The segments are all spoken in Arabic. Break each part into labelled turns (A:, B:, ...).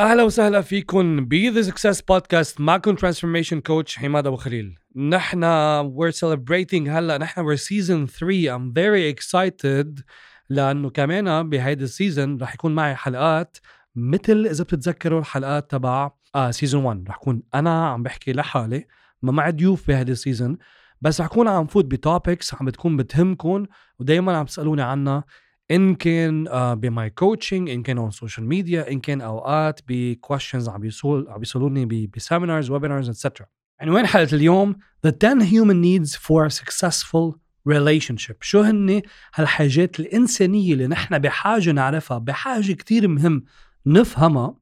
A: أهلا وسهلا فيكم ب The Success Podcast معكم transformation coach حماد أبو خليل. نحن we're celebrating هلا نحن we're season 3 I'm very excited لأنه كمان بهيدي ال season رح يكون معي حلقات مثل إذا بتتذكروا الحلقات تبع آه season 1 رح كون أنا عم بحكي لحالي ما معي ضيوف بهيدي ال season بس رح كون عم فوت ب topics عم بتكون بتهمكم ودائما عم تسألوني عنها. إن كان uh, ب my coaching إن كان on social media إن كان أوقات ب questions عم بيسول عم بيسالوني ب seminars webinars et cetera عنوان حلقه اليوم؟ The 10 Human Needs for Successful Relationship. شو هن هالحاجات الإنسانية اللي نحن بحاجة نعرفها بحاجة كتير مهم نفهمها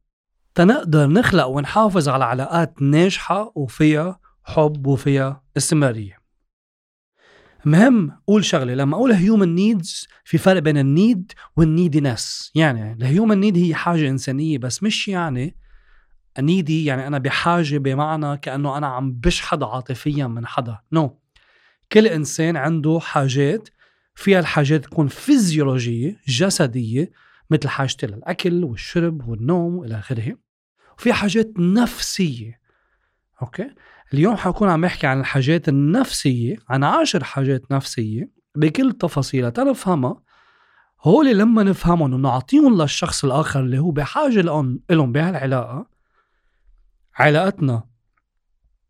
A: تنقدر نخلق ونحافظ على علاقات ناجحة وفيها حب وفيها استمرارية. مهم قول شغلة لما أقول human needs في فرق بين ال need وال neediness يعني ال human need هي حاجة إنسانية بس مش يعني needy يعني أنا بحاجة بمعنى كأنه أنا عم بشحد عاطفيا من حدا. no no. كل إنسان عنده حاجات فيها الحاجات تكون فيزيولوجيه جسدية مثل حاجتي للاكل والشرب والنوم وإلى آخره. وفي حاجات نفسية. أوكي؟ اليوم حكون عم بحكي عن الحاجات النفسية عن عشر حاجات نفسية بكل تفاصيلها. تنفهمها هول لما نفهمهم ونعطيهم للشخص الآخر اللي هو بحاجة لهم لهم بهالعلاقة علاقتنا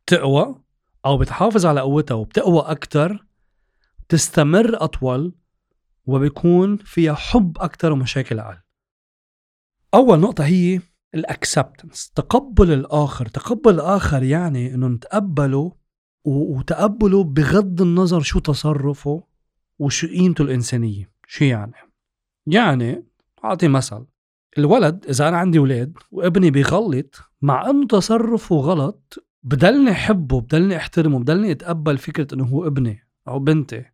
A: تقوى أو بتحافظ على قوتها وبتقوى أكتر تستمر أطول وبيكون فيها حب أكتر ومشاكل أقل. أول نقطة هي ال acceptance تقبل الآخر. تقبل الآخر يعني إنه نتقبله وتقبله بغض النظر شو تصرفه وشو قيمته الإنسانية. شو يعني؟ يعني أعطي مثل الولد إذا أنا عندي أولاد وابني بيغلط مع إنه تصرفه غلط بدلني أحبه بدلني أحترمه بدلني أتقبل فكرة إنه هو ابني أو بنتي.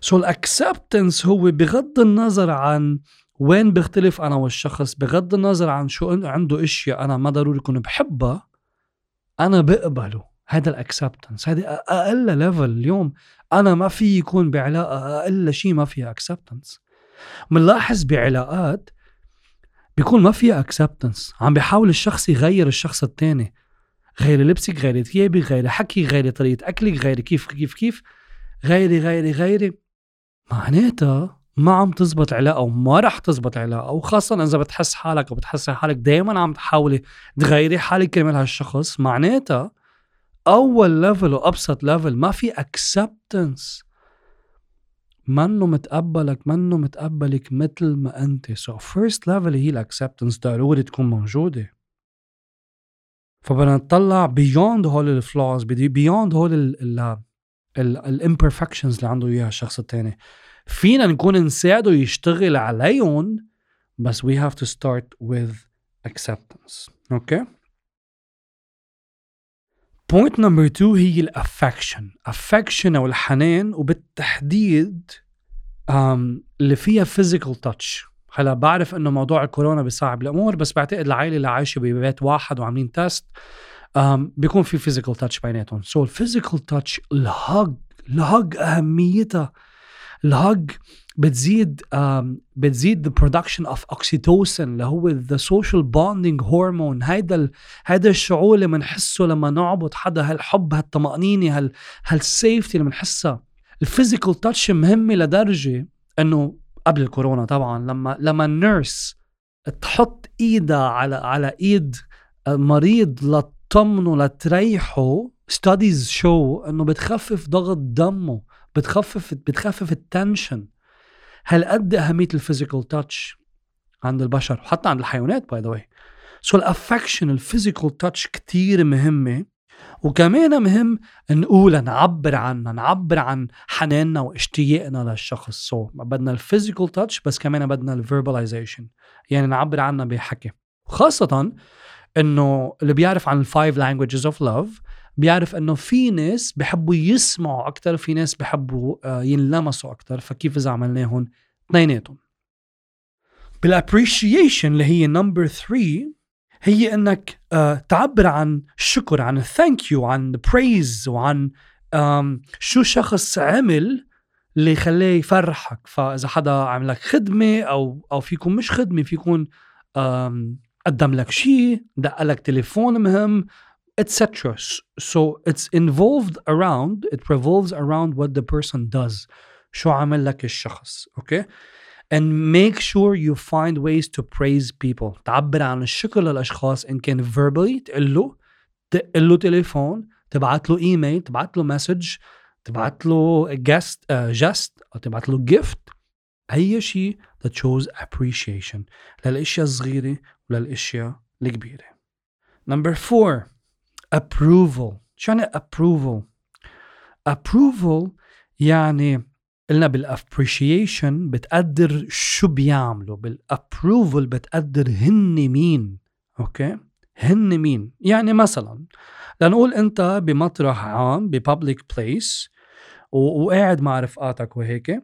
A: so ال acceptance هو بغض النظر عن وين بختلف أنا والشخص؟ بغض النظر عن شو عنده إشياء أنا ما ضروري اكون بحبها أنا بقبله. هذا ال acceptance هذه أقل level اليوم أنا ما في يكون بعلاقة أقل شيء ما فيها acceptance بنلاحظ بعلاقات بيكون ما فيها acceptance عم بيحاول الشخص يغير الشخص الثاني غير لبسك غير ثيابك غير حكي غير طريقة أكلك غير كيف كيف كيف. غيري غيري غيري. معناتها ما عم تزبط علاقة وما رح تزبط علاقة وخاصه إذا بتحس حالك وبتحسي حالك دائما عم تحاولي تغيري حالك كرمال هالشخص معناتها أول level وابسط level ما في acceptance منه متقبلك منه متقبلك مثل ما أنت. so first level هي ال acceptance ضروري تكون موجودة. فبدنا نطلع beyond هول ال flaws beyond هول ال imperfections اللي عنده إياها الشخص الثاني فينا نكون نساعده يشتغل عليهم بس we have to start with acceptance. okay point number 2 هي ال affection affection أو الحنان وبالتحديد um, اللي فيها physical touch. هلا بعرف إنه موضوع الكورونا بيصعب الأمور بس بعتقد العائلة اللي عايشة ببيت واحد وعاملين test um, بيكون في physical touch بيناتهم. so ال physical touch ال hug ال hug أهميتها. الهج بتزيد بتزيد the production of oxytocin اللي هو the social bonding hormone. هيدا ال... هيدا الشعور اللي بنحسه لما نعبط حدا هالحب هالطمأنينة هال هال safety اللي بنحسها ال physical touch مهمة لدرجة إنه قبل الكورونا طبعا لما لما ال nurse تحط إيدها على على إيد مريض لتطمنه لتريحه studies show إنه بتخفف ضغط دمه. بتخفف بتخفف ال tension. هالقد أهمية ال physical touch عند البشر؟ وحتى عند الحيوانات by the way so ال affection ال physical touch كتير مهمه وكمان مهم نقول نعبر عنها نعبر عن حناننا واشتياقنا للشخص. so so, بدنا ال physical touch بس كمان بدنا ال verbalization يعني نعبر عنها بحكي. خاصة إنه اللي بيعرف عن ال five languages of love بيعرف إنه في ناس بحبوا يسمعوا أكثر في ناس بحبوا آه، ينلمسوا أكثر فكيف إذا عملناهم اثنيناتهم؟ بال appreciation اللي هي number 3 هي إنك آه، تعبر عن الشكر عن ال thank you عن praise وعن شو شخص عمل اللي خلاه يفرحك. فإذا حدا عمل لك خدمة أو أو فيكم مش خدمة فيكم قدم لك شيء دق لك تليفون مهم etc so it's involved around it revolves around what the person does. شو عمل لك الشخص أوكي okay? and make sure you find ways to praise people. تعبر عن الشكر للأشخاص إن كان verbally تقول له تقول له تليفون تبعت له ايميل تبعت له message تبعت له just just أو تبعت له gift أي شيء that shows appreciation للأشياء الصغيرة وللأشياء الكبيرة. Number four. Approval. شو يعني approval approval يعني قلنا بال appreciation بتقدر شو بيعملوا بال approval بتقدر هن مين أوكي؟ هن مين؟ يعني مثلا لنقول أنت بمطرح عام ب public place وقاعد مع رفقاتك وهيك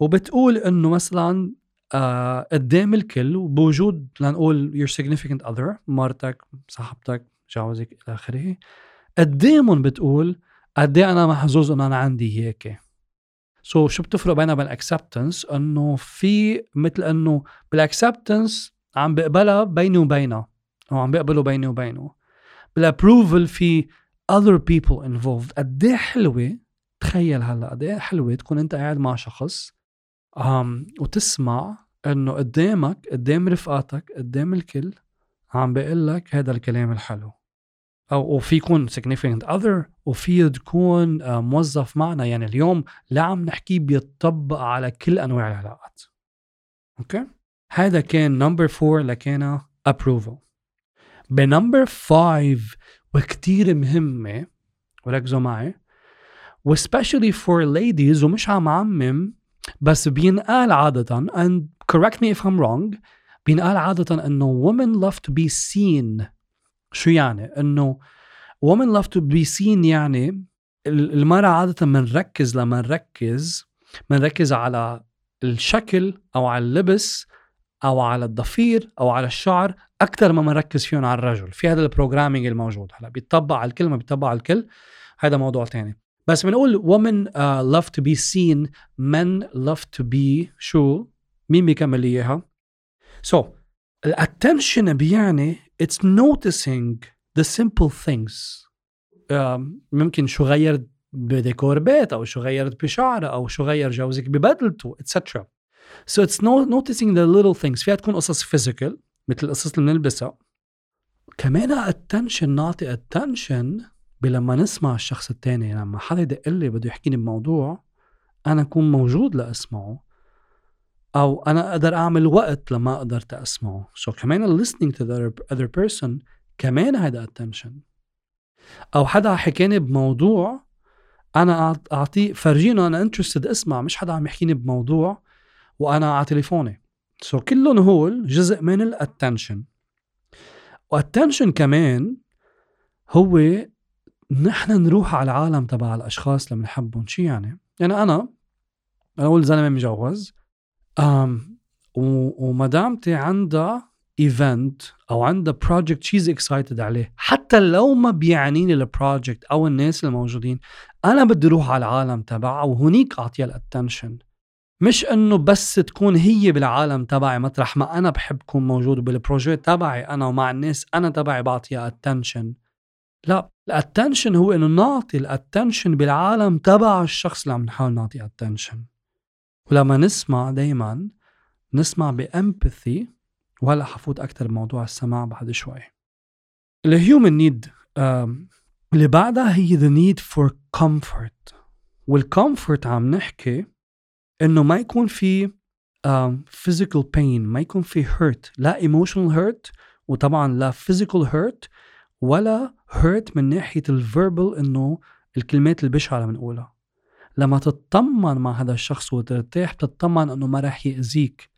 A: وبتقول إنه مثلا آه قدام الكل وبوجود لنقول your significant other مرتك صاحبتك جوزك إلى آخره. قدامهم بتقول قد إيه أنا محظوظ انه أنا عندي هيك؟ so so, شو بتفرق بينها وبين ال acceptance إنه في مثل إنه بال acceptance عم بقبلها بيني وبينها أو عم بيقبلوا بيني وبينه. بالابروفل في other people involved. قد إيه حلوة؟ تخيل هلأ قد إيه حلوة تكون أنت قاعد مع شخص um, وتسمع إنه قدامك قدام رفقاتك قدام الكل عم بيقول لك هذا الكلام الحلو. أو وفي يكون significant other وفي تكون آه، موظف معنا. يعني اليوم اللي عم نحكيه بيطبق على كل أنواع العلاقات. أوكي؟ هذا كان number 4 لكان approval. ب number 5 وكتير مهمة وركزوا معي و specially for ladies ومش عم عمم بس بينقال عادة and correct me if I'm wrong بينقال عادة إنه women love to be seen. شو يعني؟ إنه women love to be seen يعني المرأة عادة بنركز لما نركز بنركز على الشكل أو على اللبس أو على الضفير أو على الشعر أكثر ما بنركز فيهم على الرجل. في هذا ال programming الموجود. هلا بيطبق على الكل ما بيطبق على الكل. هذا موضوع تاني. بس بنقول women uh, love to be seen men love to be شو؟ مين بيكمل لي إياها؟ So ال attention بيعني it's noticing the simple things. ممكن شو غيرت بديكور بيت أو شو غيرت بشعره أو شو غير جوزك ببدلته etc so it's no, noticing the little things. فيها تكون قصص physical مثل القصص اللي بنلبسها. كمان attention نعطي attention بلما نسمع الشخص التاني. لما حدا يدق لي بده يحكيني بموضوع أنا أكون موجود لأسمعه. أو أنا أقدر أعمل وقت لما قدرت اسمعه سو so, كمان listening to the other person كمان هذا attention. أو حدا حكاني بموضوع أنا أعطيه فرجينه أنا interested أسمع مش حدا عم يحكيني بموضوع وأنا على تليفوني. so so, كلهم هول جزء من ال attention وال attention كمان هو نحن نروح على العالم تبع الأشخاص اللي بنحبهم شو يعني؟ يعني أنا أنا أقول زلمة مجوز أم ومدامتي عندها event أو عندها project she's excited عليه. حتى لو ما بيعنيني ال project أو الناس الموجودين أنا بدي أروح على العالم تبعها وهنيك أعطيها ال attention مش إنه بس تكون هي بالعالم تبعي مطرح ما أنا بحب كون موجود بال project تبعي أنا ومع الناس أنا تبعي بعطيها attention لا ال attention هو إنه نعطي ال attention بالعالم تبع الشخص اللي عم نحاول نعطيه attention ولما نسمع دايما نسمع ب empathy وهلأ حفوت أكثر بموضوع السماع بعد شوي. ال human need اللي بعدها هي the need for comfort. وال comfort عم نحكي إنه ما يكون في um, physical pain ما يكون في hurt. لا emotional hurt وطبعا لا physical hurt ولا hurt من ناحية ال verbal إنه الكلمات البشعه اللي بنقولها لما تطمن مع هذا الشخص وترتاح بتطمن إنه ما رح يأذيك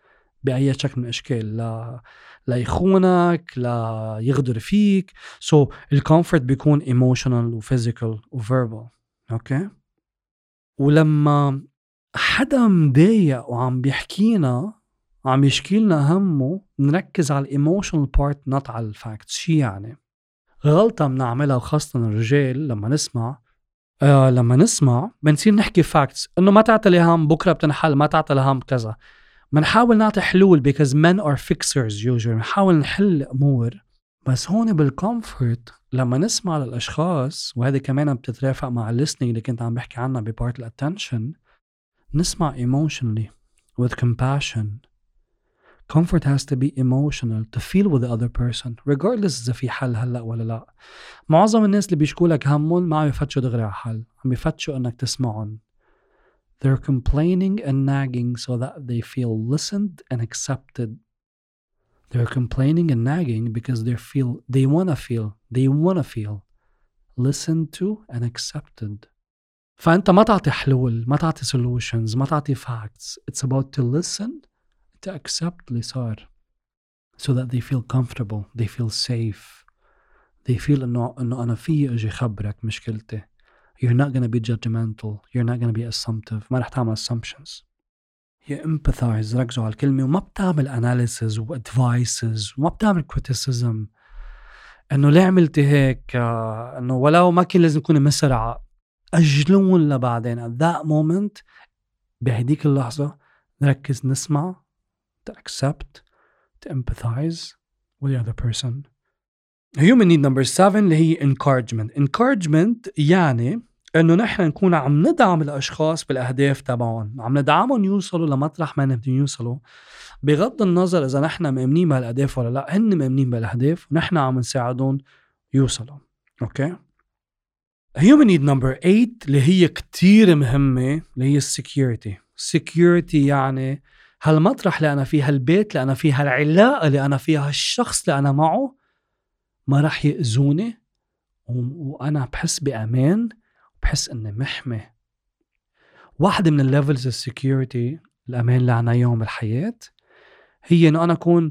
A: بأي شكل من الأشكال. لا لا يخونك لا يغدر فيك. so so, ال comfort بيكون emotional و physical و verbal أوكي ولما حدا مضايق وعم بيحكينا عم يشكي لنا همه نركز على ال emotional part not على ال facts شو يعني؟ غلطة بنعملها وخاصة الرجال لما نسمع آه لما نسمع بنصير نحكي facts إنه ما تعطي هم بكرة بتنحل ما تعطي هم كذا. بنحاول نعطي حلول because men are fixers usually. بنحاول نحل الأمور. بس هون بال comfort لما نسمع للأشخاص وهذه كمان بتترافق مع ال listening اللي كنت عم بحكي عنها ب part ال attention نسمع emotionally with compassion. comfort has to be emotional to feel with the other person regardless اذا في حل هلا ولا لا معظم الناس اللي بيشكوا لك همهم ما عم يفتشوا دغري على حل عم يفتشوا انك تسمعهم they're complaining and nagging so that they feel listened and accepted they're complaining and nagging because they feel they want to feel they want to feel listened to and accepted فانت ما تعطي حلول ما تعطي solutions ما تعطي facts it's about to listen to accept اللي صار so that they feel comfortable they feel safe they feel انه انه أنا في أجي خبرك مشكلتي you're not gonna be judgmental you're not gonna be assumptive ما رح تعمل assumptions you empathize ركزوا على الكلمة وما بتعمل analysis و advices وما بتعمل criticism انه ليه عملتي هيك آه، انه ولو ما كان لازم تكوني مسرعة اجلون لبعدين at that moment بهديك اللحظة نركز نسمع to accept to empathize with the other person. Human need number seven اللي هي encouragement. Encouragement يعني إنه نحن نكون عم ندعم الأشخاص بالأهداف تبعهم. عم ندعمهم يوصلوا لمطرح ما بدهم يوصلوا. بغض النظر إذا نحن مؤمنين بهالأهداف ولا لا هن مؤمنين بالأهداف ونحن عم نساعدهم يوصلوا. أوكي human need number 8 اللي هي كتير مهمة اللي هي ال security security يعني هالمطرح اللي أنا فيه هالبيت اللي أنا فيه هالعلاقة اللي أنا فيها هالشخص اللي أنا معه ما راح يأذوني وأنا بحس بأمان بحس إني محمي. واحدة من ال levels ال security الأمان اللي عنا إياهم بالحياة هي إنه أنا أكون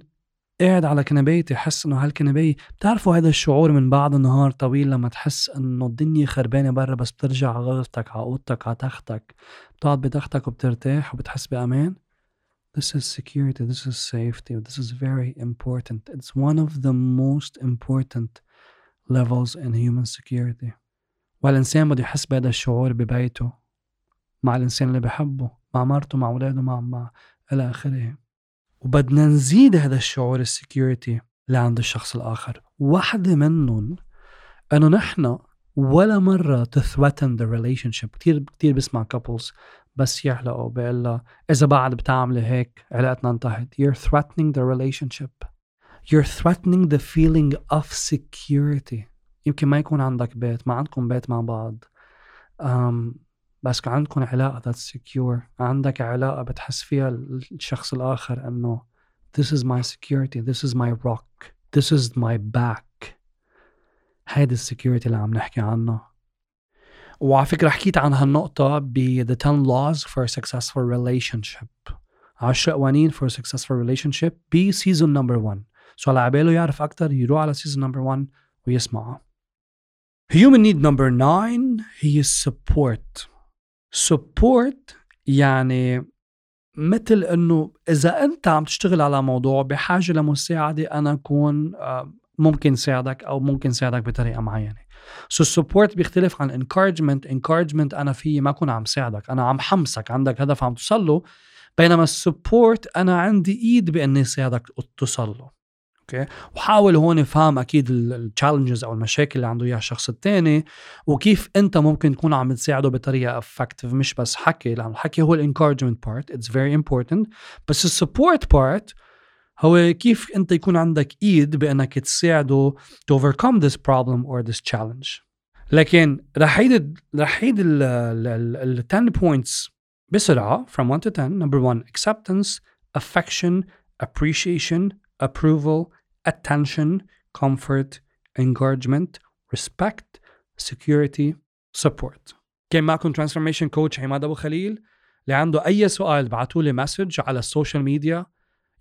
A: قاعد على كنبايتي حس إنه هالكنباية بتعرفوا هذا الشعور من بعد النهار طويل لما تحس إنه الدنيا خربانة برا بس بترجع على غرفتك على أوضتك على تختك بتقعد بتختك وبترتاح وبتحس بأمان؟ This is security, this is safety, this is very important. It's one of the most important levels in human security. والإنسان بده يحس بهذا الشعور ببيته مع الإنسان اللي بحبه مع مرته مع أولاده مع مع إلى آخره وبدنا نزيد هذا الشعور السكيورتي لعند الشخص الآخر واحدة منهم إنه نحن ولا مرة تثوتن the relationship كتير كتير بسمع couples بس يحلقوا بيقول لها إذا بعد بتعملي هيك علاقتنا انتهت you're threatening the relationship you're threatening the feeling of security يمكن ما يكون عندك بيت ما عندكم بيت مع بعض um, بس عندكم علاقة that's secure عندك علاقة بتحس فيها الشخص الآخر أنه this is my security this is my rock this is my back هيدي ال security اللي عم نحكي عنها. وعلى فكرة حكيت عن هالنقطة ب The 10 Laws for a Successful Relationship. 10 قوانين for a Successful Relationship ب season number 1 so على عباله يعرف أكتر يروح على season number 1 ويسمعها Human need number 9 هي support. Support يعني مثل إنه إذا أنت عم تشتغل على موضوع بحاجة لمساعدة أنا أكون آه، ممكن ساعدك أو ممكن ساعدك بطريقة معينة. so so support بيختلف عن encouragement. Encouragement أنا في ما اكون عم ساعدك. أنا عم حمسك. عندك هدف عم توصل له بينما ال support أنا عندي إيد بإني ساعدك توصل له okay وحاول هون افهم أكيد ال challenges أو المشاكل اللي عنده إياها الشخص الثاني وكيف أنت ممكن تكون عم تساعده بطريقة effective مش بس حكي لأنه الحكي هو ال encouragement part it's very important بس ال support part هو كيف انت يكون عندك إيد بإنك تساعده to overcome this problem or this challenge لكن رح عيد رح عيد ال 10 points بسرعة from 1 to 10 number 1 acceptance affection appreciation approval attention comfort encouragement respect security support كان معكم transformation coach عماد ابو خليل اللي عنده اي سؤال ابعتوا لي مسج على السوشيال ميديا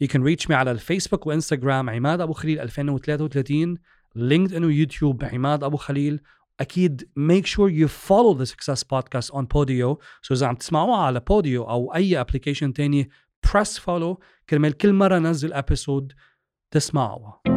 A: You can reach me على الفيسبوك وإنستغرام عماد أبو خليل 2033 لينكد ان ويوتيوب عماد أبو خليل. أكيد make sure you follow the success podcast on Podeo. So إذا عم تسمعوها على Podeo أو أي application تاني press follow. كرمال كل مرة نزل episode تسمعوها.